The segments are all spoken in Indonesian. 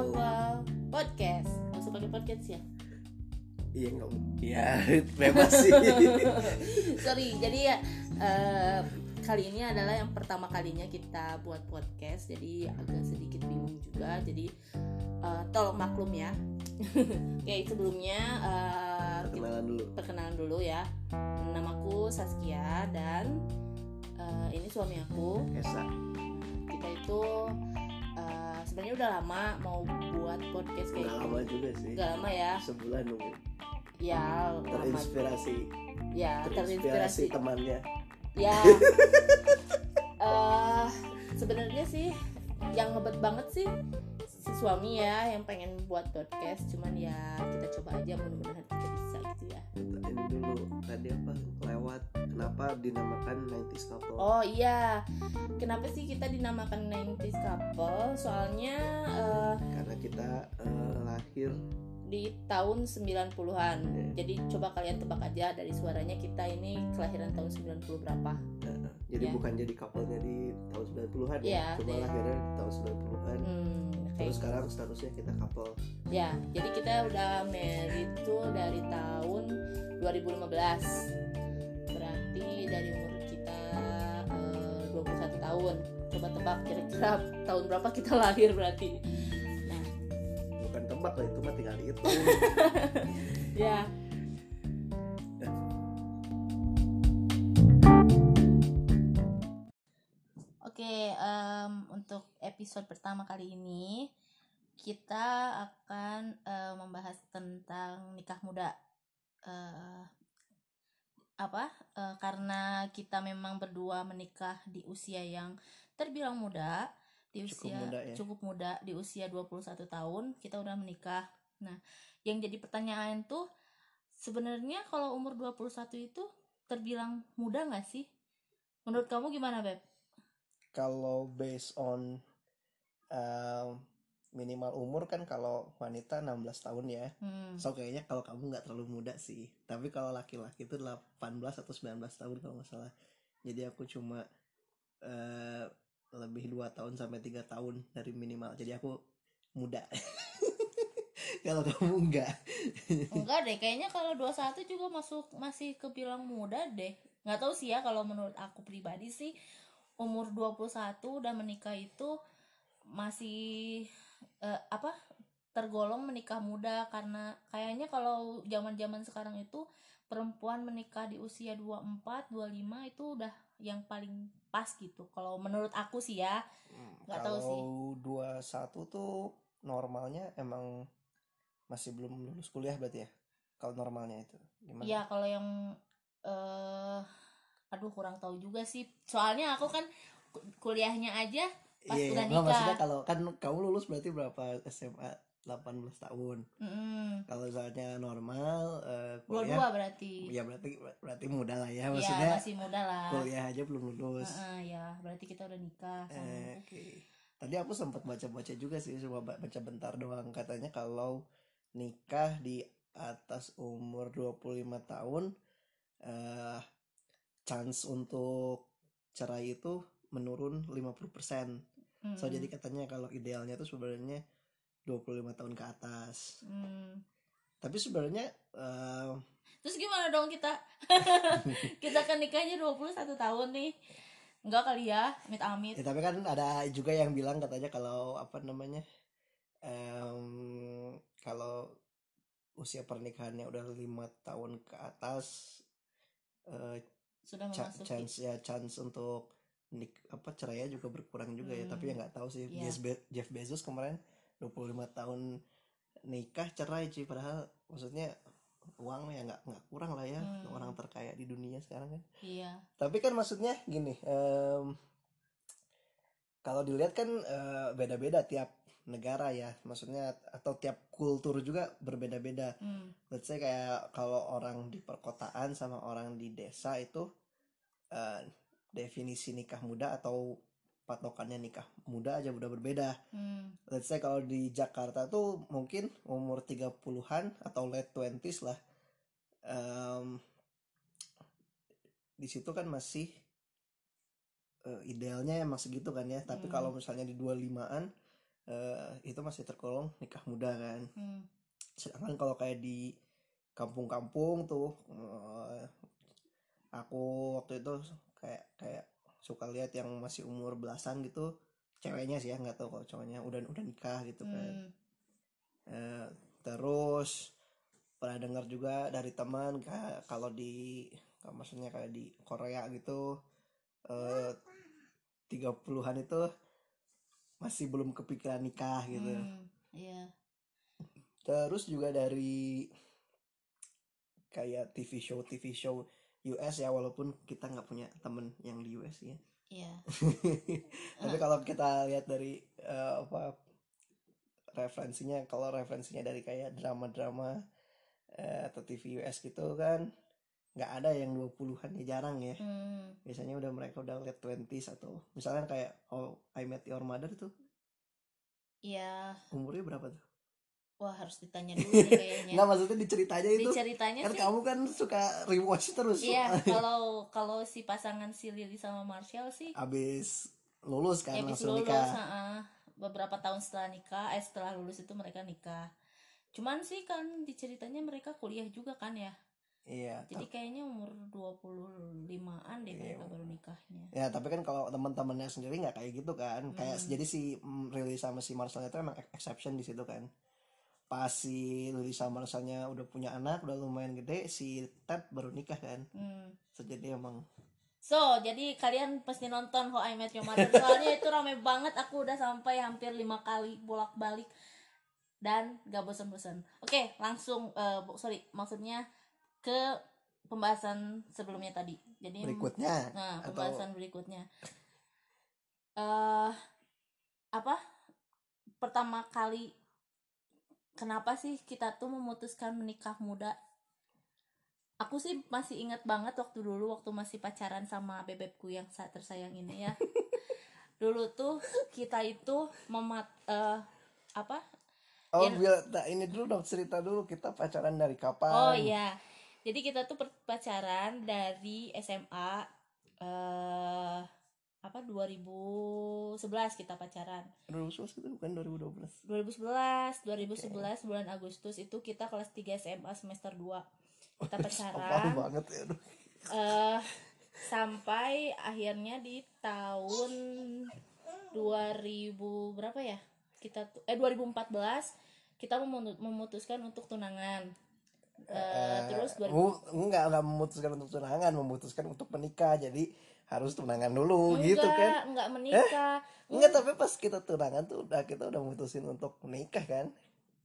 awal podcast. Langsung pakai podcast ya? Iya nggak ya bebas sih. Sorry jadi ya eh, kali ini adalah yang pertama kalinya kita buat podcast jadi agak sedikit bingung juga. Jadi eh, tolong maklum ya. Oke sebelumnya kita- perkenalan dulu. perkenalan dulu ya. Namaku Saskia dan eh, ini suami aku. Esa. Kita itu eh, sebenarnya udah lama mau buat podcast kayak gini. lama juga sih. Udah lama ya. Sebulan nunggu ya terinspirasi. ya terinspirasi. Temannya. Ya. Eh sebenarnya sih yang ngebet banget sih si suami ya yang pengen buat podcast. Cuman ya kita coba aja mudah-mudahan kita bisa gitu ya dulu tadi apa lewat kenapa dinamakan 90s couple? Oh iya. Kenapa sih kita dinamakan 90s couple? Soalnya eh, karena kita eh, lahir di tahun 90-an Iya. jadi coba kalian tebak aja dari suaranya kita ini kelahiran tahun 90 berapa. Eh, jadi Ya. bukan jadi couple-nya di tahun 90-an Iya, ya cuma iya. lahirnya di tahun 90-an hmm, terus sekarang statusnya kita couple Ya, jadi kita udah married tuh dari tahun 2015. Berarti dari umur kita eh, 21 tahun. Coba tebak kira-kira tahun berapa kita lahir berarti. Nah, bukan tebak lah itu mah tinggal itu ya. Oke, em, untuk episode pertama kali ini kita akan eh, membahas tentang nikah muda. Eh, apa? Eh, karena kita memang berdua menikah di usia yang terbilang muda, di Cukup usia muda ya. cukup muda di usia 21 tahun kita udah menikah. Nah, yang jadi pertanyaan tuh sebenarnya kalau umur 21 itu terbilang muda nggak sih? Menurut kamu gimana, Beb? Kalau based on um, minimal umur kan kalau wanita 16 tahun ya. Hmm. so kayaknya kalau kamu nggak terlalu muda sih. Tapi kalau laki-laki itu 18 atau 19 tahun kalau nggak salah. Jadi aku cuma eh, lebih dua tahun sampai tiga tahun dari minimal. Jadi aku muda. Kalau kamu enggak Enggak deh, kayaknya kalau 21 juga masuk masih kebilang muda deh. Nggak tahu sih ya kalau menurut aku pribadi sih umur 21 udah menikah itu masih eh, apa? tergolong menikah muda karena kayaknya kalau zaman-zaman sekarang itu perempuan menikah di usia 24, 25 itu udah yang paling pas gitu. Kalau menurut aku sih ya. Nggak tahu sih. kalau 21 tuh normalnya emang masih belum lulus kuliah berarti ya kalau normalnya itu gimana Iya, kalau yang eh aduh kurang tahu juga sih. Soalnya aku kan ku- kuliahnya aja pas Iya, udah nggak, nikah. maksudnya kalau kan kamu lulus berarti berapa SMA 18 tahun. Mm-mm. Kalau misalnya normal Dua-dua kuliah berarti. ya berarti berarti muda lah ya Iya, maksudnya masih muda lah. kuliah aja belum lulus. Heeh, ya, berarti kita udah nikah. sama- Eh, Oke. Tadi aku sempat baca-baca juga sih cuma ba- baca bentar doang katanya kalau nikah di atas umur 25 tahun eh chance untuk cerai itu menurun 50%. So Mm-mm. jadi katanya kalau idealnya tuh sebenarnya 25 tahun ke atas. Mm. Tapi sebenarnya eh, Terus gimana dong kita? kita kan nikahnya 21 tahun nih. Enggak kali ya, amit-amit. ya tapi kan ada juga yang bilang katanya kalau apa namanya em, kalau usia pernikahannya udah lima tahun ke atas eh, Sudah memasuki. chance ya chance untuk nik apa cerainya juga berkurang juga ya Hmm. tapi ya nggak tahu sih Iya. Jeff, Be- Jeff Bezos kemarin 25 tahun nikah cerai sih padahal maksudnya uang ya nggak nggak kurang lah ya Hmm. orang terkaya di dunia sekarang kan Iya. tapi kan maksudnya gini em, kalau dilihat kan eh, beda-beda tiap negara ya maksudnya atau tiap kultur juga berbeda-beda Mm. let's say kayak kalau orang di perkotaan sama orang di desa itu eh, definisi nikah muda atau patokannya nikah muda aja udah berbeda Mm. let's say kalau di Jakarta tuh mungkin umur 30-an atau late 20s lah Em, di situ kan masih eh, idealnya emang segitu kan ya tapi Hmm. kalau misalnya di 25-an eh, itu masih tergolong nikah muda kan Hmm. sedangkan kalau kayak di kampung-kampung tuh eh, aku waktu itu kayak kayak suka lihat yang masih umur belasan gitu ceweknya sih ya nggak tahu kalau cowoknya udah udah nikah gitu kan Hmm. Eh, terus pernah dengar juga dari teman kalau di maksudnya kayak di Korea gitu eh 30-an itu masih belum kepikiran nikah gitu Hmm. Iya. Terus juga dari kayak TV show TV show US ya walaupun kita nggak punya temen yang di US ya. Iya. Tapi kalau kita lihat dari eh, apa referensinya kalau referensinya dari kayak drama-drama eh, atau TV US gitu kan nggak ada yang 20-an ya jarang ya. Hmm. Biasanya udah mereka udah lihat 20s atau misalnya kayak Oh I Met Your Mother tuh Iya. umurnya berapa tuh? Wah harus ditanya dulu nih kayaknya. Nggak maksudnya di ceritanya Di itu ceritanya kan sih. kamu kan suka rewatch terus Iya. Kalau kalau si pasangan si Lily sama Marshall sih. abis lulus kan habis langsung lulus, nikah beberapa tahun setelah nikah, eh setelah lulus itu mereka nikah. Cuman sih kan di ceritanya mereka kuliah juga kan ya. iya Jadi kayaknya umur 25-an deh Iya. mereka baru nikahnya. ya tapi kan kalau teman-temannya sendiri nggak kayak gitu kan kayak Hmm. jadi si mm, sama si Marcel itu emang exception di situ kan pas si Lily sama Marcelnya udah punya anak udah lumayan gede si Ted baru nikah kan Hmm. so, jadi emang So, jadi kalian pasti nonton How I Met Your Mother soalnya itu rame banget. Aku udah sampai hampir lima kali bolak-balik dan gak bosan-bosan. Oke, langsung eh, bu- sorry, maksudnya ke pembahasan sebelumnya tadi. Jadi berikutnya Nah, atau pembahasan berikutnya. eh apa? Pertama kali kenapa sih kita tuh memutuskan menikah muda? Aku sih masih ingat banget waktu dulu waktu masih pacaran sama bebekku yang saat tersayang ini ya. dulu tuh kita itu memat eh, apa? oh ya- biar nah, ini dulu dong cerita dulu kita pacaran dari kapan Oh iya. Jadi kita tuh pacaran dari SMA eh apa 2011 kita pacaran. 2011 itu bukan 2012 2011, 2011 bulan Agustus itu kita kelas 3 SMA semester 2. Kita Apaan pacaran banget ya eh sampai akhirnya di tahun 2000 berapa ya? Kita eh 2014 kita memu- memutuskan untuk tunangan. Eh, Eh, terus 2000 mu- enggak enggak memutuskan untuk tunangan memutuskan untuk menikah jadi harus tunangan dulu gitu kan enggak menikah. enggak tapi pas kita tunangan tuh udah kita udah mutusin untuk menikah kan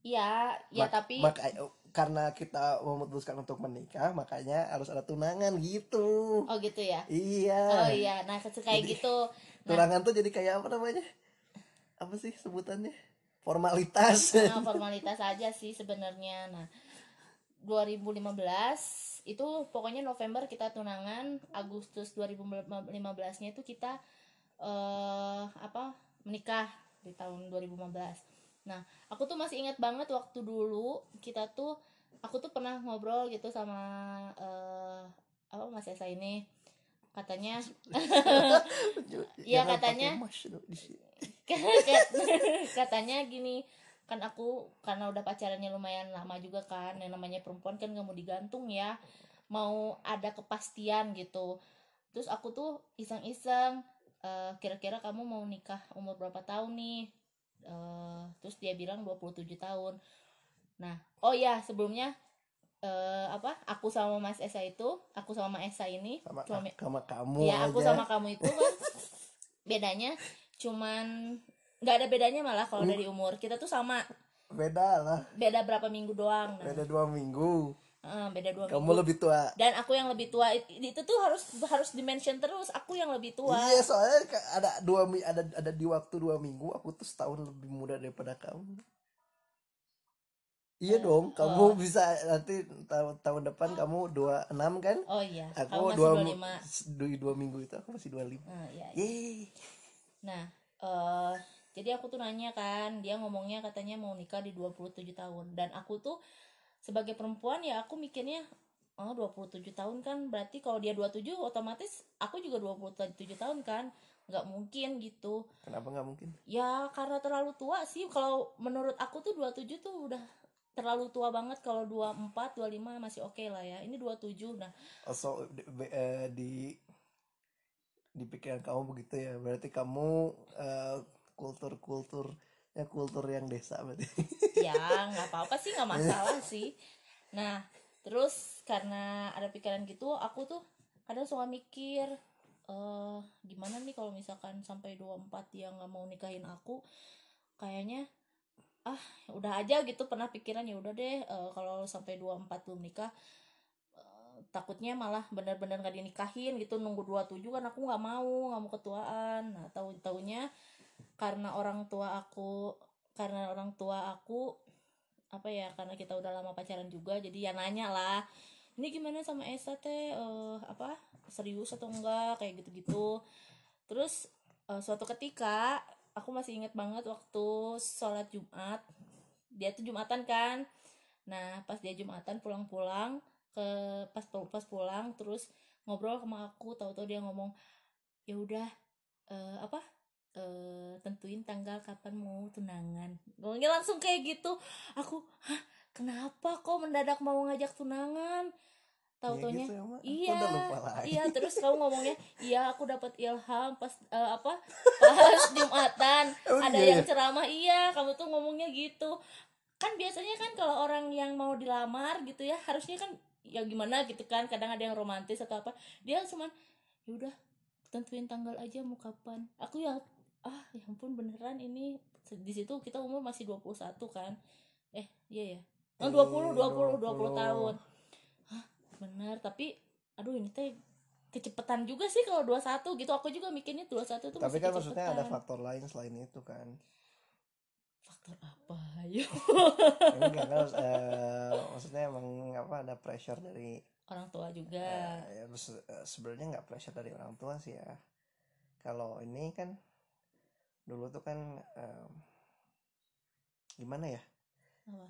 Iya, ya Mak- tapi maka karena kita memutuskan untuk menikah makanya harus ada tunangan gitu oh gitu ya. iya Oh iya, nah kayak Jadi- gitu. Nah, tunangan tuh jadi kayak apa namanya apa sih sebutannya formalitas nah, formalitas aja sih sebenarnya. Nah, 2015 itu pokoknya November kita tunangan, Agustus 2015-nya itu kita eh apa? menikah di tahun 2015. Nah, aku tuh masih ingat banget waktu dulu kita tuh aku tuh pernah ngobrol gitu sama eh apa Mas Esa ini katanya Iya, katanya. katanya gini kan aku karena udah pacarannya lumayan lama juga kan yang namanya perempuan kan gak mau digantung ya. Mau ada kepastian gitu. Terus aku tuh iseng-iseng eh, kira-kira kamu mau nikah umur berapa tahun nih? Eh, terus dia bilang 27 tahun. Nah oh ya sebelumnya eh, apa aku sama Mas Esa itu aku sama Mas Esa ini sama suami sama kamu ya aku aja. sama kamu itu kan. Bedanya cuman nggak ada bedanya malah kalau Hmm. dari umur. Kita tuh sama. Beda lah. Beda berapa minggu doang. Nah. beda dua minggu. Eh, beda dua kamu minggu. lebih tua. Dan aku yang lebih tua It- itu tuh harus harus dimention terus. Aku yang lebih tua. Iya soalnya ada dua ada ada di waktu dua minggu aku tuh setahun lebih muda daripada kamu. Iya Eh, dong kamu oh. bisa nanti tahun tahun depan kamu dua enam kan? Oh iya aku dua dua minggu itu aku masih dua lima. Iya. Yeay. nah eh jadi aku tuh nanya kan dia ngomongnya katanya mau nikah di 27 tahun. Dan aku tuh sebagai perempuan ya aku mikirnya oh 27 tahun kan berarti kalau dia 27 otomatis aku juga 27 tahun kan. Nggak mungkin gitu. Kenapa nggak mungkin? Ya karena terlalu tua sih. Kalau menurut aku tuh 27 tuh udah terlalu tua banget. Kalau 24 25 masih oke lah ya. Ini 27 nah also di, eh, di di pikiran kamu begitu ya. Berarti kamu eh, kultur kultur ya kultur yang desa berarti. Ya nggak apa-apa sih nggak masalah sih. Nah terus karena ada pikiran gitu aku tuh kadang suka mikir eh gimana nih kalau misalkan sampai 24 dia nggak mau nikahin aku kayaknya ah udah aja gitu pernah pikiran ya udah deh eh, kalau sampai 24 belum nikah eh, takutnya malah benar-benar gak dinikahin gitu nunggu 27 kan aku nggak mau nggak mau ketuaan. Nah tahu taunya karena orang tua aku karena orang tua aku apa ya karena kita udah lama pacaran juga jadi ya nanya lah ini gimana sama Esa teh? Eh, apa serius atau enggak? Kayak gitu-gitu. Terus eh, suatu ketika aku masih inget banget waktu sholat Jumat. Dia tuh Jumatan kan? Nah pas dia Jumatan pulang-pulang ke pas pas pulang terus ngobrol sama aku tahu-tahu dia ngomong ya udah eh, apa eh, tentuin tanggal kapan mau tunangan. Ngomongnya langsung kayak gitu. Aku hah kenapa kok mendadak mau ngajak tunangan? Tahu taunya. gitu ya, Mak. Aku iya. iya terus kamu ngomongnya iya aku dapat ilham pas eh, apa pas jumatan. Oh, ada iya, yang iya. ceramah. Iya kamu tuh ngomongnya gitu. Kan biasanya kan kalau orang yang mau dilamar gitu ya harusnya kan ya gimana gitu kan kadang ada yang romantis atau apa dia cuman ya udah tentuin tanggal aja mau kapan. Aku ya ah ya ampun beneran ini. Di situ kita umur masih 21 kan? Eh iya ya? Oh, 20 20 20 tahun. Hah, bener. Tapi aduh ini teh kecepetan juga sih kalau 21 gitu. Aku juga mikirnya 21 tuh tapi kan maksudnya ada faktor lain selain itu kan. Faktor apa? Ya enggak kan eh, maksudnya emang apa ada pressure dari orang tua juga. eh, ya, eh, sebenarnya nggak pressure dari orang tua sih ya. Kalau ini kan dulu tuh kan em, gimana ya? Apa?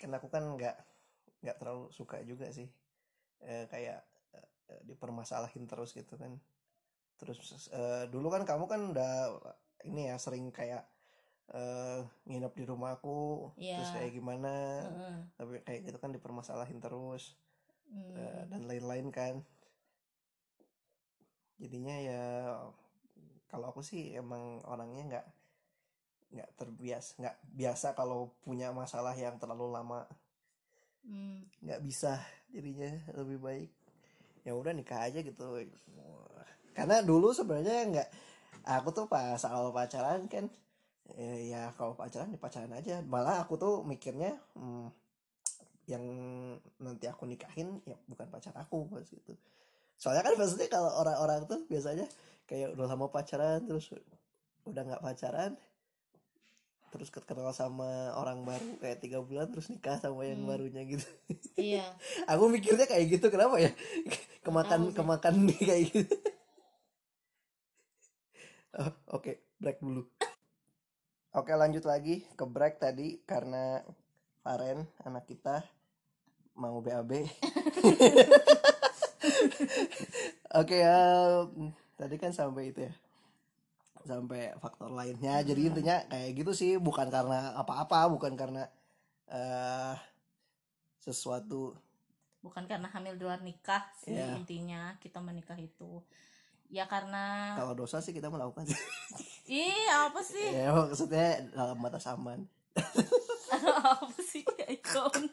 Kan aku kan nggak nggak terlalu suka juga sih Eh, kayak eh, dipermasalahin terus gitu kan. Terus eh, dulu kan kamu kan udah ini ya sering kayak eh nginep di rumahku Iya. terus kayak gimana tapi kayak gitu kan dipermasalahin terus Hmm. eh, dan lain-lain kan. Jadinya ya kalau aku sih emang orangnya nggak nggak terbiasa nggak biasa kalau punya masalah yang terlalu lama. Hmm. nggak bisa jadinya lebih baik. Ya udah nikah aja gitu. Karena dulu sebenarnya nggak aku tuh pas awal pacaran kan eh, ya kalau pacaran ya pacaran aja. Malah aku tuh mikirnya hmm, yang nanti aku nikahin ya bukan pacar aku pas gitu soalnya kan maksudnya kalau orang-orang tuh biasanya kayak udah lama pacaran terus udah nggak pacaran terus kenal sama orang baru kayak tiga bulan terus nikah sama yang Hmm. barunya gitu. Iya. Aku mikirnya kayak gitu kenapa ya? Kemakan kemakan kayak gitu. Oh, oke break dulu. Oke lanjut lagi ke break tadi karena Faren anak kita mau BAB oke ya tadi kan sampai itu ya. Sampai faktor lainnya. Jadi intinya kayak gitu sih bukan karena apa-apa bukan karena eh sesuatu. Bukan karena hamil di luar nikah sih Iya. intinya kita menikah itu. Ya karena kalau dosa sih kita melakukan ih apa sih? Ya maksudnya dalam batas aman apa sih kayak kamu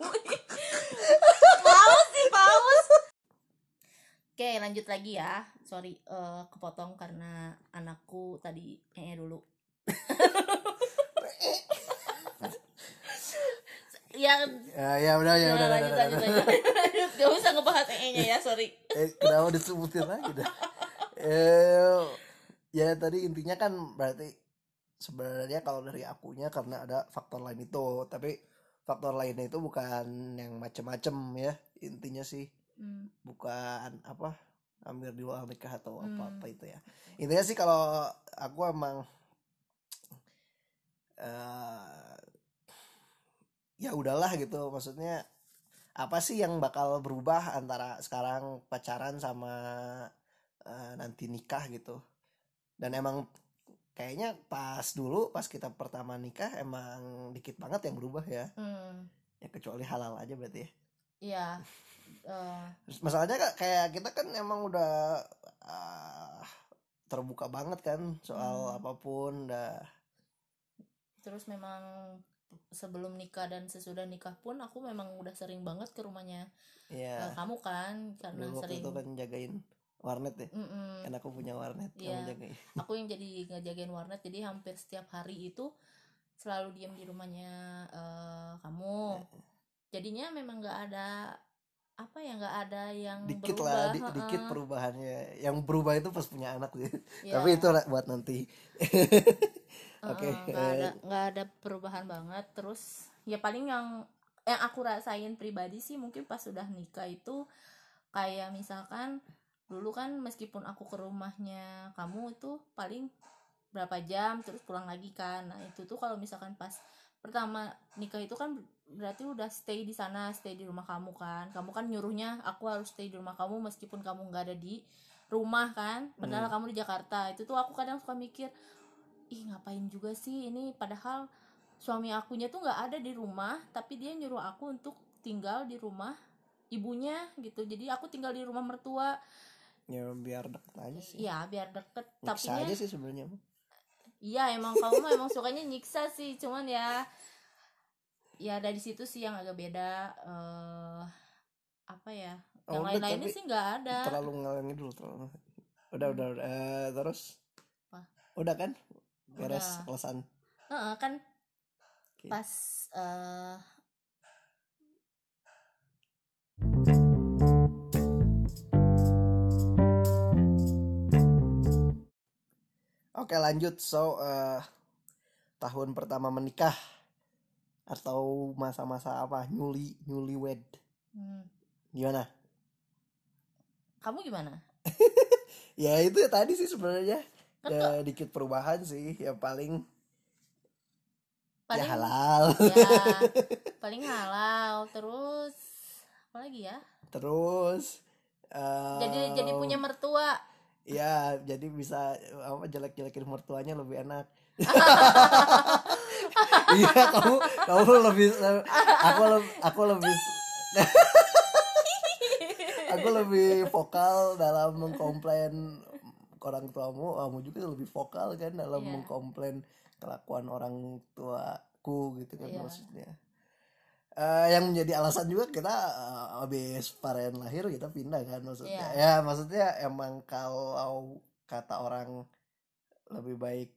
oke lanjut lagi ya. Sorry eh, kepotong karena anakku tadi eh dulu. Yang ya ya udah ya udah, udah, lanjut, udah, lanjut, udah. lanjut. Gak usah ngebahas nya ya sorry. Eh kenapa disebutin lagi dah? Eh ya tadi intinya kan berarti sebenarnya kalau dari akunya karena ada faktor lain itu. Tapi faktor lainnya itu bukan yang macem-macem ya intinya sih Hmm, bukan apa hampir di luar nikah atau Hmm. apa apa itu ya. Intinya sih kalau aku emang eh ya udahlah gitu. Maksudnya apa sih yang bakal berubah antara sekarang pacaran sama eh, nanti nikah gitu? Dan emang kayaknya pas dulu pas kita pertama nikah emang dikit banget yang berubah ya. Hmm, ya kecuali halal aja berarti ya. Iya. Terus masalahnya kak, kayak kita kan emang udah ah, terbuka banget kan soal Hmm. apa pun udah terus memang sebelum nikah dan sesudah nikah pun aku memang udah sering banget ke rumahnya ya eh, kamu kan karena dulu sering itu kan jagain warnet ya Mm-mm. kan aku punya warnet Iya. kamu jagain aku yang jadi ngejagain warnet jadi hampir setiap hari itu selalu diam di rumahnya eh, kamu jadinya memang nggak ada apa ya nggak ada yang dikit berubah lah di- dikit perubahannya. Yang berubah itu pas punya anak sih Ya, tapi itu buat nanti. Oke, heeh, nggak ada nggak ada perubahan banget. Terus ya paling yang yang aku rasain pribadi sih mungkin pas sudah nikah itu kayak misalkan dulu kan meskipun aku ke rumahnya kamu itu paling berapa jam terus pulang lagi kan. Nah itu tuh kalau misalkan pas pertama nikah itu kan berarti udah stay di sana stay di rumah kamu kan. Kamu kan nyuruhnya aku harus stay di rumah kamu meskipun kamu nggak ada di rumah kan. Padahal Hmm. kamu di Jakarta. Itu tuh aku kadang suka mikir ih ngapain juga sih ini? Padahal suami akunya tuh nggak ada di rumah tapi dia nyuruh aku untuk tinggal di rumah ibunya gitu. Jadi aku tinggal di rumah mertua. Ya biar deket aja sih. Ya biar deket. Tapi aja sih sebenarnya iya emang kamu mah emang sukanya nyiksa sih cuman ya ya dari situ sih yang agak beda eh apa ya Oh, yang udah, lain-lainnya sih nggak ada terlalu ngalangin dulu terlalu udah udah, udah. Eh, terus Apa? udah kan beres Udah. kelasan Heeh, kan Oke. pas eh Oke lanjut. So eh, tahun pertama menikah atau masa-masa apa? Newly newlywed hmm, gimana? kamu gimana? Ya itu ya tadi sih sebenarnya. Kan ya, dikit perubahan sih. Ya paling, paling ya halal. ya paling halal. Terus apa lagi ya? Terus eh, jadi jadi punya mertua ya jadi bisa apa jelek-jelekin mertuanya lebih enak iya kamu kamu lebih aku lebih aku lebih aku lebih vokal dalam mengkomplain orang tuamu kamu juga lebih vokal kan dalam Iya. mengkomplain kelakuan orang tuaku gitu kan Iya. maksudnya Eh, yang menjadi alasan juga kita eh, habis Paren lahir kita pindah kan maksudnya. Iya. ya maksudnya emang kalau kata orang lebih baik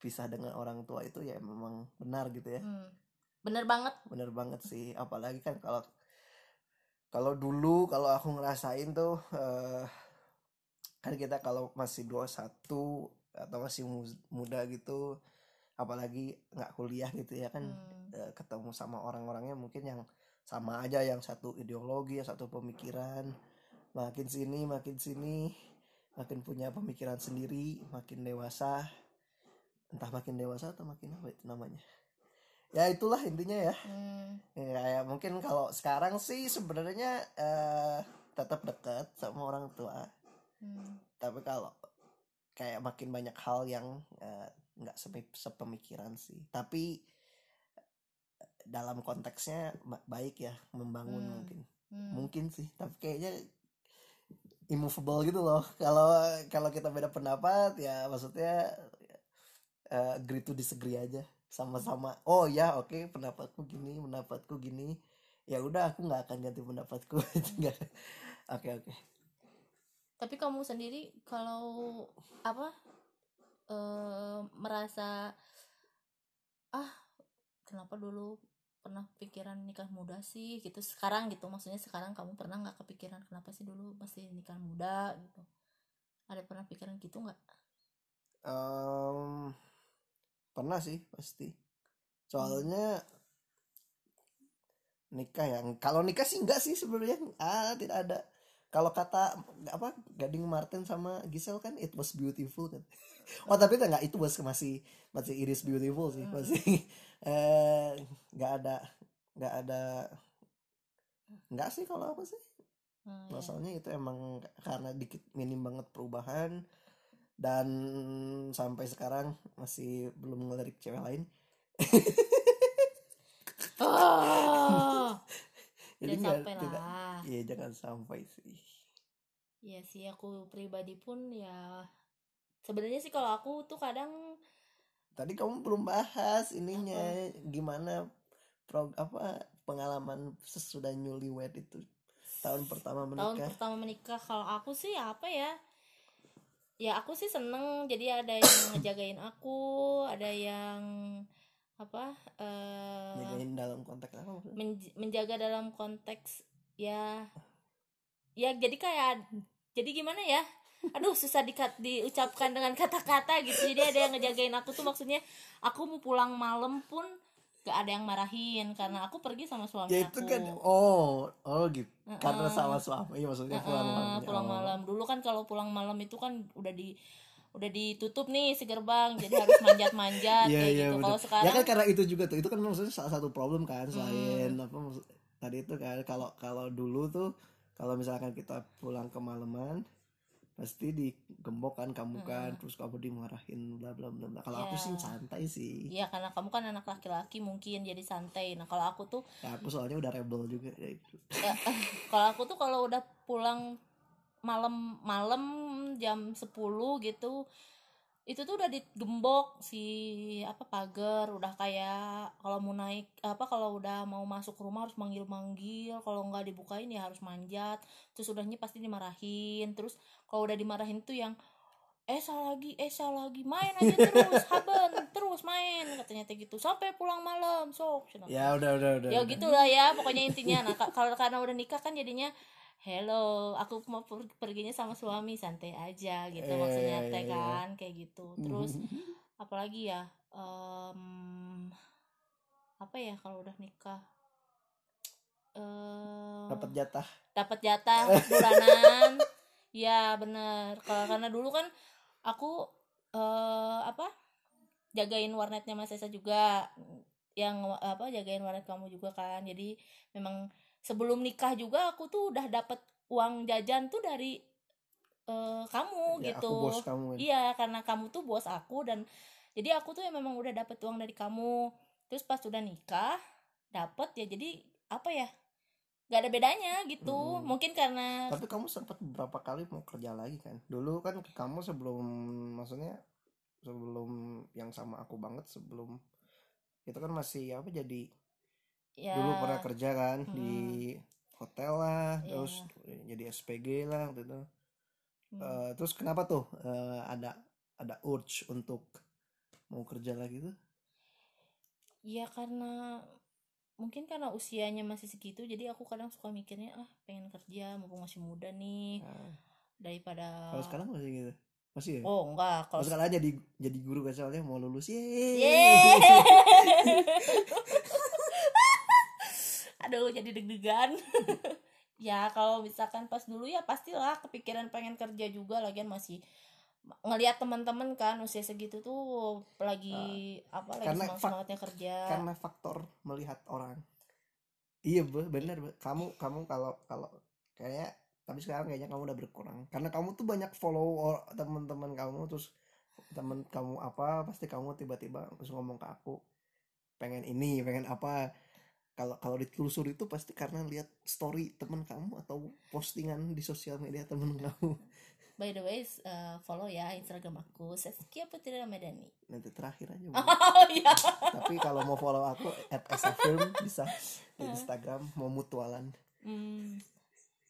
pisah dengan orang tua itu ya memang benar gitu ya. Hmm, bener banget. Bener banget sih apalagi kan kalau kalau dulu kalau aku ngerasain tuh eh, kan kita kalau masih 21 atau masih mu- muda gitu apalagi nggak kuliah gitu ya kan Hmm, eh, ketemu sama orang-orangnya mungkin yang sama aja yang satu ideologi yang satu pemikiran. Makin sini makin sini makin punya pemikiran sendiri makin dewasa. Entah makin dewasa atau makin apa itu namanya. Ya itulah intinya ya. Hmm, Ya, ya mungkin kalau sekarang sih sebenarnya eh, tetap dekat sama orang tua. Hmm. tapi kalau kayak makin banyak hal yang eh, nggak sepe- sepemikiran sih. Tapi dalam konteksnya baik ya membangun Hmm. mungkin. Hmm. mungkin sih tapi kayaknya immovable gitu loh. Kalau kalau kita beda pendapat ya maksudnya eh, agree to disagree aja sama-sama. Oh ya oke pendapatku gini pendapatku gini. Ya udah aku nggak akan ganti pendapatku. Oke oke. Tapi kamu sendiri kalau apa eh merasa ah kenapa dulu pernah pikiran nikah muda sih gitu. Sekarang gitu maksudnya sekarang kamu pernah nggak kepikiran kenapa sih dulu masih nikah muda? gitu. Ada pernah pikiran gitu nggak? Em, pernah sih pasti. Soalnya nikah yang kalau nikah sih enggak sih sebenarnya. Ah tidak ada. Kalau kata apa Gading Martin sama Gisel kan it was beautiful. Kan oh tapi itu enggak itu was masih masih it is beautiful sih Hmm. Eh nggak ada nggak ada Enggak sih kalau aku sih. Hmm, ya. masalahnya itu emang karena dikit minim banget perubahan dan sampai sekarang masih belum ngelirik cewek lain. Oh, jadi nggak- sampai tidak. lah. iya jangan sampai sih. Ya sih aku pribadi pun ya sebenarnya sih kalau aku tuh kadang tadi kamu belum bahas ininya gimana pro apa pengalaman sesudah newlywed itu tahun pertama tahun menikah? pertama menikah kalau aku sih apa ya ya aku sih seneng. Jadi ada yang ngejagain aku ada yang apa eh jagain dalam konteks apa maksudnya? menj- menjaga dalam konteks ya ya jadi kayak jadi gimana ya aduh susah dikat diucapkan dengan kata-kata gitu jadi ada yang ngejagain aku tuh maksudnya aku mau pulang malam pun gak ada yang marahin karena aku pergi sama suami ya aku itu kan oh oh gitu Heeh. karena sama suami iya maksudnya pulang Heeh, malam pulang Oh. malam dulu kan kalau pulang malam itu kan udah di udah ditutup nih si gerbang jadi harus manjat-manjat Iya kayak iya gitu kalau Ya sekarang kan karena itu juga tuh. Itu kan maksudnya salah satu problem kan selain Hmm. apa maksud tadi itu kan kalau kalau dulu tuh kalau misalkan kita pulang kemalaman pasti digembok kan kamu kan terus kamu dimarahin bla bla bla bla. Kalau aku Ya. sih santai sih. Iya karena kamu kan anak laki-laki mungkin jadi santai. Nah kalau aku tuh Ya, aku soalnya udah rebel juga ya itu. ya, kalau aku tuh kalau udah pulang malam malam jam 10 gitu itu tuh udah digembok si apa pagar udah kayak kalau mau naik apa kalau udah mau masuk rumah harus manggil-manggil kalau nggak dibukain ya harus manjat terus udahnya pasti dimarahin terus kalau udah dimarahin tuh yang Esa lagi, Esa lagi, main aja terus, haben, terus main katanya kayak gitu sampai pulang malam, sok. cenah. Ya udah udah udah. ya gitulah ya pokoknya intinya nah ka- kalau karena udah nikah kan jadinya hello aku mau per- perginya sama suami santai aja gitu Iya, maksudnya iya, teh iya. kan kayak gitu terus apalagi ya em, apa ya kalau udah nikah Em, dapat jatah. dapat jatah bulanan ya bener karena dulu kan aku eh apa jagain warnetnya Mas Esa juga yang apa jagain warnet kamu juga kan jadi memang sebelum nikah juga aku tuh udah dapat uang jajan tuh dari eh, kamu Ya, gitu aku bos kamu. Iya, karena kamu tuh bos aku dan jadi aku tuh ya memang udah dapet uang dari kamu. Terus pas udah nikah, dapet ya jadi apa ya? Gak ada bedanya gitu. Mm. Mungkin karena Tapi kamu sempat beberapa kali mau kerja lagi kan? Dulu kan kamu sebelum maksudnya sebelum yang sama aku banget sebelum itu kan masih apa jadi ya dulu pernah kerja kan Hmm. di hotel lah Iya. terus jadi SPG lah gitu hmm, Eh, terus kenapa tuh eh, ada ada urge untuk mau kerja lagi tuh ya karena mungkin karena usianya masih segitu jadi aku kadang suka mikirnya ah pengen kerja mumpung masih muda nih Nah, daripada kalau sekarang masih gitu masih ya oh enggak kalau sekarang jadi jadi guru kan soalnya mau lulus Yeay. Aduh jadi deg-degan. ya kalau misalkan pas dulu ya pastilah kepikiran pengen kerja juga lagian masih ngelihat teman-teman kan usia segitu tuh lagi apa lagi semangat semangatnya kerja. karena faktor melihat orang. Iya be- bener be. kamu kamu kalau kalau kayak tapi sekarang kayaknya kamu udah berkurang. Karena kamu tuh banyak follow teman-teman kamu terus teman kamu apa pasti kamu tiba-tiba terus ngomong ke aku pengen ini pengen apa. Kalau kalau ditelusuri itu pasti karena lihat story teman kamu atau postingan di sosial media teman kamu by the way uh, follow ya instagram aku Saskia Putri Ramadhani. Nanti terakhir aja oh iya. Tapi kalau mau follow aku at Film bisa. Di Instagram mau mutualan. Hmm,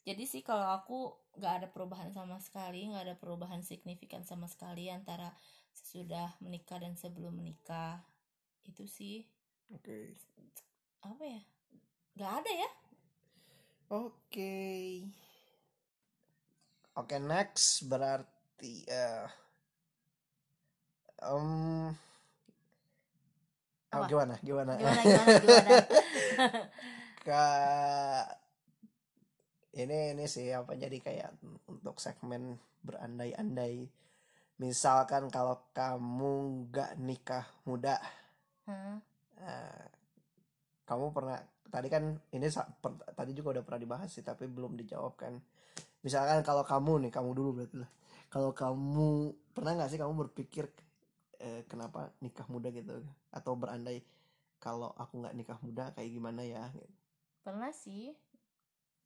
jadi sih kalau aku nggak ada perubahan sama sekali, nggak ada perubahan signifikan sama sekali antara sesudah menikah dan sebelum menikah. Itu sih. Oke. Apa ya? Nggak ada ya? Oke. Oke, next berarti eh em, oh, gimana? Gimana? Gimana gimana gimana? Ke- ini ini sih apa jadi kayak untuk segmen berandai-andai. Misalkan kalau kamu nggak nikah muda, Hah? eh, kamu pernah tadi kan ini tadi juga udah pernah dibahas sih tapi belum dijawab kan misalkan kalau kamu nih kamu dulu berarti lah. Kalau kamu pernah nggak sih kamu berpikir eh, kenapa nikah muda gitu? Atau berandai kalau aku nggak nikah muda kayak gimana ya? Pernah sih.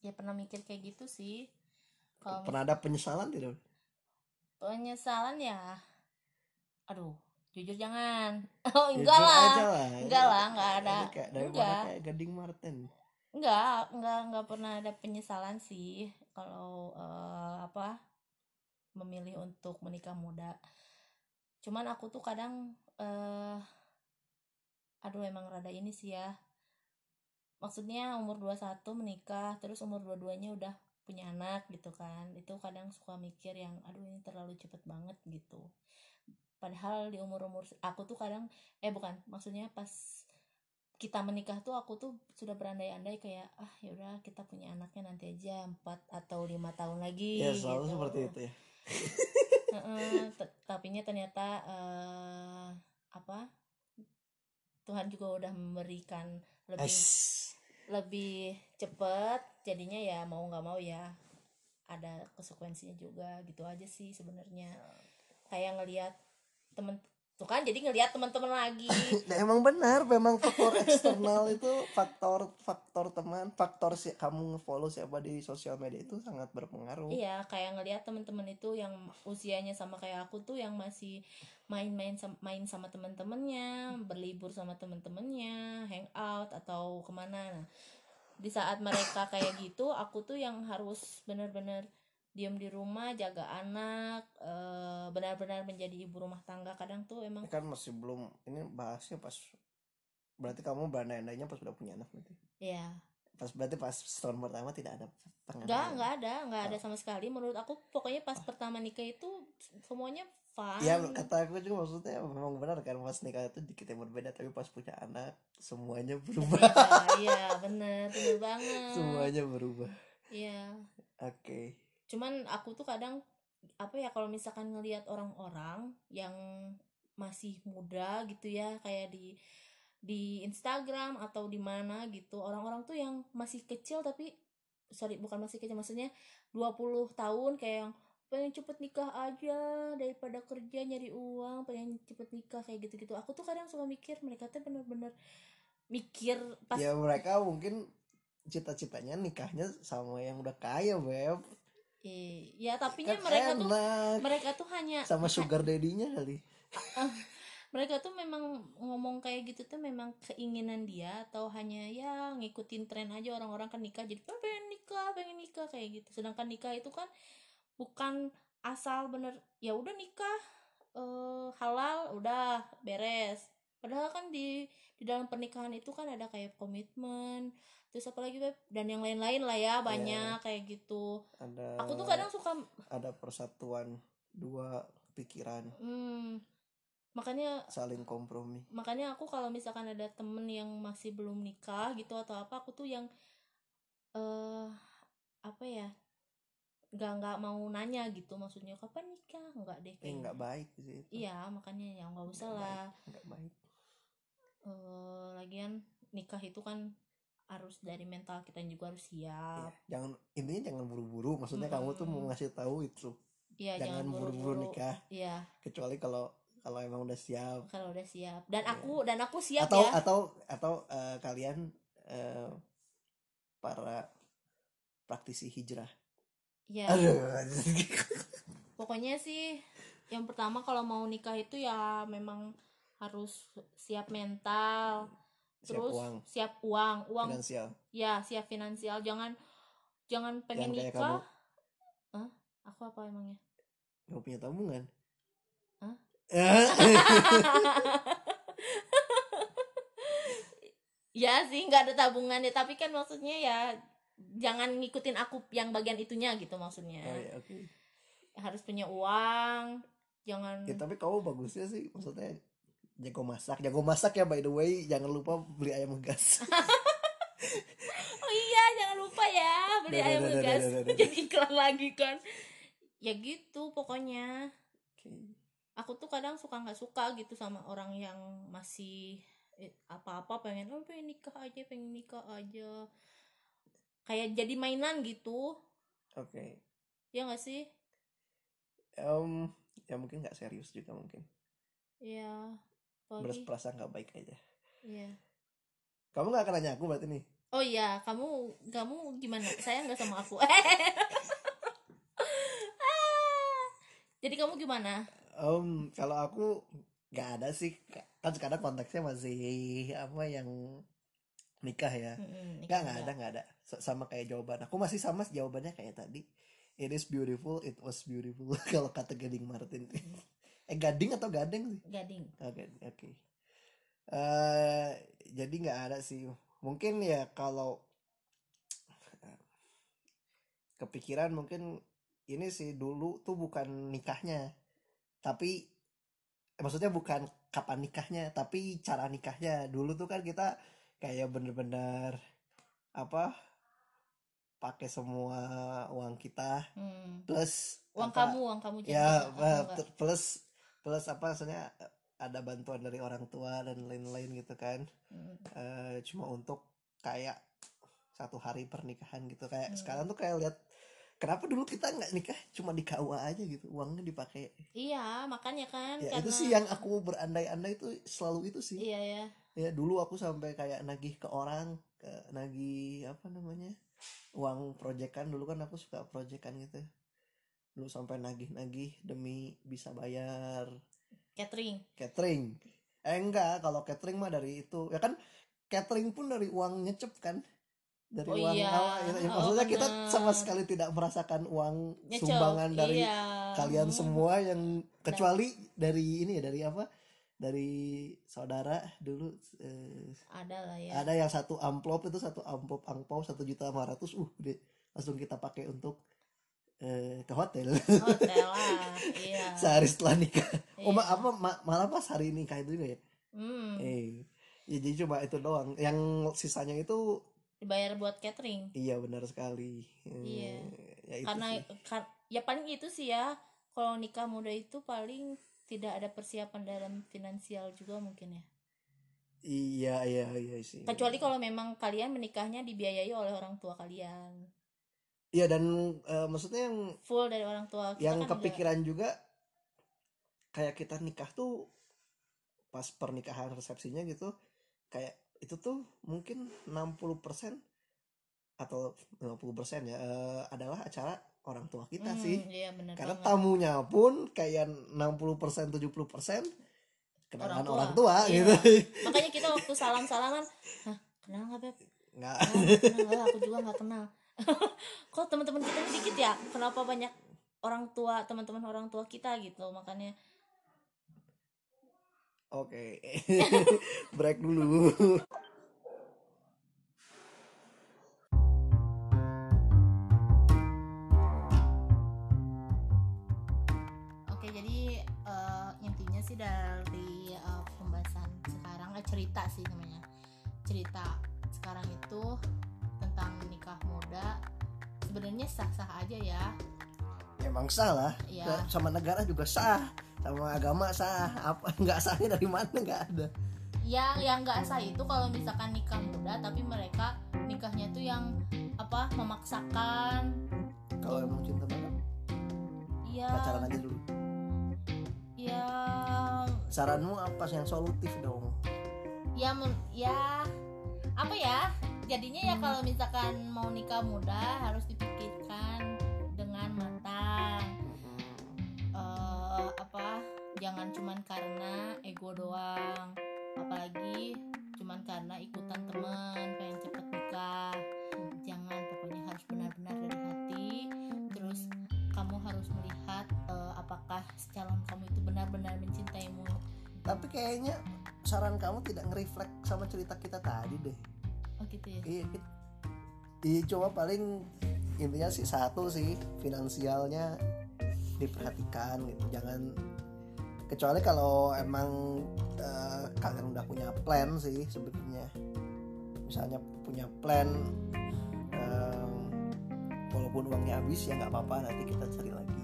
Ya pernah mikir kayak gitu sih. Kalau pernah ada penyesalan tidak? Penyesalan ya? Aduh jujur jangan. Oh Jujur enggak lah. aja lah. Enggak lah enggak ada. daripada enggak. Kayak Gading Martin enggak enggak enggak pernah ada penyesalan sih kalau eh, apa memilih untuk menikah muda. Cuman aku tuh kadang eh aduh emang rada ini sih ya. Maksudnya umur 21 menikah terus umur 22-nya udah punya anak gitu kan. Itu kadang suka mikir yang aduh ini terlalu cepet banget gitu. Padahal di umur-umur aku tuh kadang eh bukan maksudnya pas kita menikah tuh aku tuh sudah berandai-andai kayak ah ya udah kita punya anaknya nanti aja empat atau lima tahun lagi ya selalu gitu. seperti itu ya. Heeh, t- tapinya ternyata eh, apa Tuhan juga udah memberikan lebih lebih cepet jadinya ya mau nggak mau ya ada konsekuensinya juga gitu aja sih sebenarnya. Kayak ngelihat temen tuh kan jadi ngelihat teman-teman lagi. Nah, emang benar memang faktor eksternal itu faktor faktor teman faktor si kamu ngefollow siapa di sosial media itu sangat berpengaruh. Iya kayak ngelihat teman-teman itu yang usianya sama kayak aku tuh yang masih main-main main sama teman-temannya berlibur sama teman-temannya hangout atau ke mana. Nah di saat mereka kayak gitu aku tuh yang harus benar-benar diam di rumah jaga anak eh, benar-benar menjadi ibu rumah tangga. Kadang tuh emang Ini kan masih belum ini bahasnya pas berarti kamu berandai-andainya pas udah punya anak berarti? Ya pas berarti pas setahun pertama tidak ada nggak pengandaian. nggak ada nggak ada sama sekali. Menurut aku pokoknya pas pertama nikah itu semuanya fun ya kata aku juga maksudnya memang benar kan pas nikah itu dikit yang berbeda tapi pas punya anak semuanya berubah. Iya, iya bener bener banget. Semuanya berubah. Iya. Oke cuman aku tuh kadang apa ya kalau misalkan ngelihat orang-orang yang masih muda gitu ya kayak di di Instagram atau di mana gitu orang-orang tuh yang masih kecil tapi sorry bukan masih kecil maksudnya 20 tahun kayak yang pengen cepet nikah aja daripada kerja nyari uang pengen cepet nikah kayak gitu-gitu. Aku tuh kadang suka mikir mereka tuh bener-bener mikir pas ya mereka mungkin cita-citanya nikahnya sama yang udah kaya beb eh, ya tapi kan mereka tuh mereka tuh hanya sama sugar daddy-nya kali. Mereka tuh memang ngomong kayak gitu tuh memang keinginan dia atau hanya ya ngikutin tren aja orang-orang kan nikah jadi "Ah, pengen nikah pengen nikah kayak gitu. Sedangkan nikah itu kan bukan asal bener ya udah nikah eh, halal udah beres. Padahal kan di di dalam pernikahan itu kan ada kayak komitmen terus apalagi Beb? dan yang lain-lain lah ya banyak kayak gitu. Ada aku tuh kadang suka ada persatuan dua pikiran. Hmm, makanya saling kompromi. makanya aku kalau misalkan ada temen yang masih belum nikah gitu atau apa aku tuh yang eh apa ya nggak nggak mau nanya gitu. Maksudnya kapan nikah? Nggak deh eh kayaknya. nggak baik sih itu. iya makanya ya nggak usah Nggak lah nggak baik. Eh, lagian nikah itu kan harus dari mental kita juga harus siap. Iya. jangan intinya jangan buru-buru. Maksudnya kamu tuh mau ngasih tahu itu. Iya jangan buru-buru. nikah. Iya. Kecuali kalau kalau emang udah siap. Kalau udah siap. Dan Iya. aku dan aku siap atau ya. atau atau eh, kalian eh, para praktisi hijrah. Ya aduh. Pokoknya sih yang pertama kalau mau nikah itu ya memang harus siap mental siap terus uang. siap uang uang finansial. Ya siap finansial. Jangan jangan pengen Jangan nikah. Hah? aku apa emangnya? Nggak punya tabungan? Hah? Eh, ya sih nggak ada tabungan ya. Tapi kan maksudnya ya jangan ngikutin aku yang bagian itunya gitu maksudnya. Oh, iya, oke. Harus punya uang jangan Ya, tapi kamu bagusnya sih maksudnya jago masak. Jago masak ya by the way. Jangan lupa beli ayam gas oh iya jangan lupa ya beli ayam ngegas dah. jadi iklan lagi kan. Ya gitu pokoknya. Aku tuh kadang suka nggak suka gitu sama orang yang masih eh, apa-apa pengen oh pengen nikah aja pengen nikah aja. Kayak jadi mainan gitu. Oke. Ya nggak sih? Em, ya mungkin nggak serius juga mungkin. Ya apalagi? Berprasangka baik aja. Ya kamu nggak akan nanya aku berarti nih. Oh iya kamu kamu gimana? Saya nggak sama aku? Jadi kamu gimana? Em, kalau aku nggak ada sih kan sekarang konteksnya masih apa yang nikah ya. Mm-mm, nggak nggak ada nggak ada. S- sama kayak jawaban. Aku masih sama jawabannya kayak tadi. It is beautiful it was beautiful. Kalau kata Gading Martin eh Gading atau Gading sih? Gading. Oke oke. Eh, jadi nggak ada sih. Mungkin ya kalau kepikiran mungkin ini sih dulu tuh bukan nikahnya. Tapi eh, maksudnya bukan kapan nikahnya tapi cara nikahnya. Dulu tuh kan kita kayak bener-bener apa pakai semua uang kita. Hmm. plus uang apa, kamu uang kamu jadi ya eh, plus plus apa maksudnya ada bantuan dari orang tua dan lain-lain gitu kan. Mm. Eh, cuma untuk kayak satu hari pernikahan gitu. Kayak Hmm. sekarang tuh kayak lihat kenapa dulu kita nggak nikah cuma di KUA aja gitu uangnya dipakai? Iya makanya kan ya karena itu sih yang aku berandai-andai itu selalu itu sih. Iya ya. Ya dulu aku sampai kayak nagih ke orang ke nagih apa namanya uang proyekan. Dulu kan aku suka proyekan gitu dulu sampai nagih-nagih demi bisa bayar catering. Catering. Eh enggak kalau catering mah dari itu. Ya kan catering pun dari uang nyecep kan? Dari Oh uang iya. awal gitu. Ya, Oh, maksudnya kita sama sekali tidak merasakan uang Nyecep, sumbangan dari iya. kalian Hmm. semua yang kecuali dari ini ya dari apa? Dari saudara dulu eh, ada lah ya. ada yang satu amplop itu satu amplop angpau satu juta lima ratus uh udah langsung kita pakai untuk eh, ke hotel. Hotel lah iya. Sehari setelah nikah. Oh ma- Iya. apa ma- malah pas hari nikah itu juga ya? Hmm, eh ya jadi cuma itu doang. Yang sisanya itu dibayar buat catering? Iya benar sekali. Eh, Iya. ya itu karena kar- ya paling itu sih ya. Kalau nikah muda itu paling tidak ada persiapan dalam finansial juga mungkin ya. Iya iya iya sih. Kecuali kalau memang kalian menikahnya dibiayai oleh orang tua kalian iya dan eh, maksudnya yang full dari orang tua kita yang kan enggak. kepikiran juga kayak kita nikah tuh pas pernikahan resepsinya gitu kayak itu tuh mungkin 60% atau 50% ya eh, adalah acara orang tua kita Hmm, sih iya karena banget. tamunya pun kayak 60% 70% kenalan Orang orang tua. tua, Iya. gitu makanya kita waktu salam salaman Hah, kenal nggak beb nggak Oh, kenal aku juga nggak kenal kok teman-teman kita ini dikit ya kenapa banyak orang tua teman-teman orang tua kita gitu? Makanya oke break dulu. Oke jadi eh, intinya sih dari eh, pembahasan sekarang eh, cerita sih namanya. Cerita sekarang itu tentang sebenarnya sah-sah aja ya. Emang salah Iya. sama negara juga sah. Sama agama sah. Apa nggak sahnya dari mana? Nggak ada. Yang yang nggak sah itu kalau misalkan nikah muda tapi mereka nikahnya tuh yang apa memaksakan. Kalau emang cinta banget. Ya pacaran aja dulu. Ya saranmu apa sih yang solutif dong? Ya men- ya apa ya jadinya ya kalau misalkan mau nikah muda harus dipikirkan dengan matang. Eh, apa jangan cuman karena ego doang. Apalagi cuman karena ikutan temen pengen cepet nikah. Jangan pokoknya harus benar-benar dari hati. Terus kamu harus melihat eh, apakah calon kamu itu benar-benar mencintaimu. Tapi kayaknya saran kamu tidak ngereflek sama cerita kita tadi deh oh gitu ya. Iya iya coba paling intinya sih satu sih finansialnya diperhatikan gitu. Jangan kecuali kalau emang eh, kalian udah punya plan sih sebetulnya. Misalnya punya plan em, walaupun uangnya habis ya nggak apa-apa nanti kita cari lagi.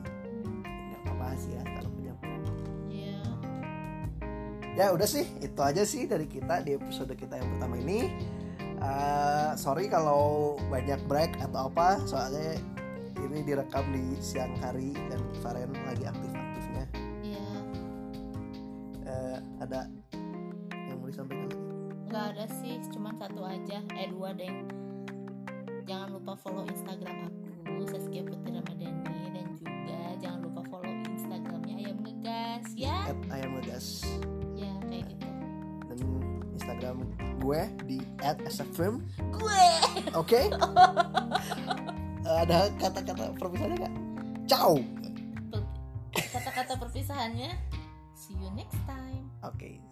Nggak apa-apa sih ya kalau punya plan. Iya. ya udah sih itu aja sih dari kita di episode kita yang pertama ini Eh, sorry kalau banyak break atau apa soalnya ini direkam di siang hari dan Faren lagi aktif-aktifnya. Iya, Eh, ada yang mau disampaikan lagi? Nggak ada sih, cuman satu aja, eh dua deh. Jangan lupa follow Instagram aku at asafirm Gue. oke ada kata-kata perpisahannya nggak ciao Kata-kata perpisahannya. See you next time. oke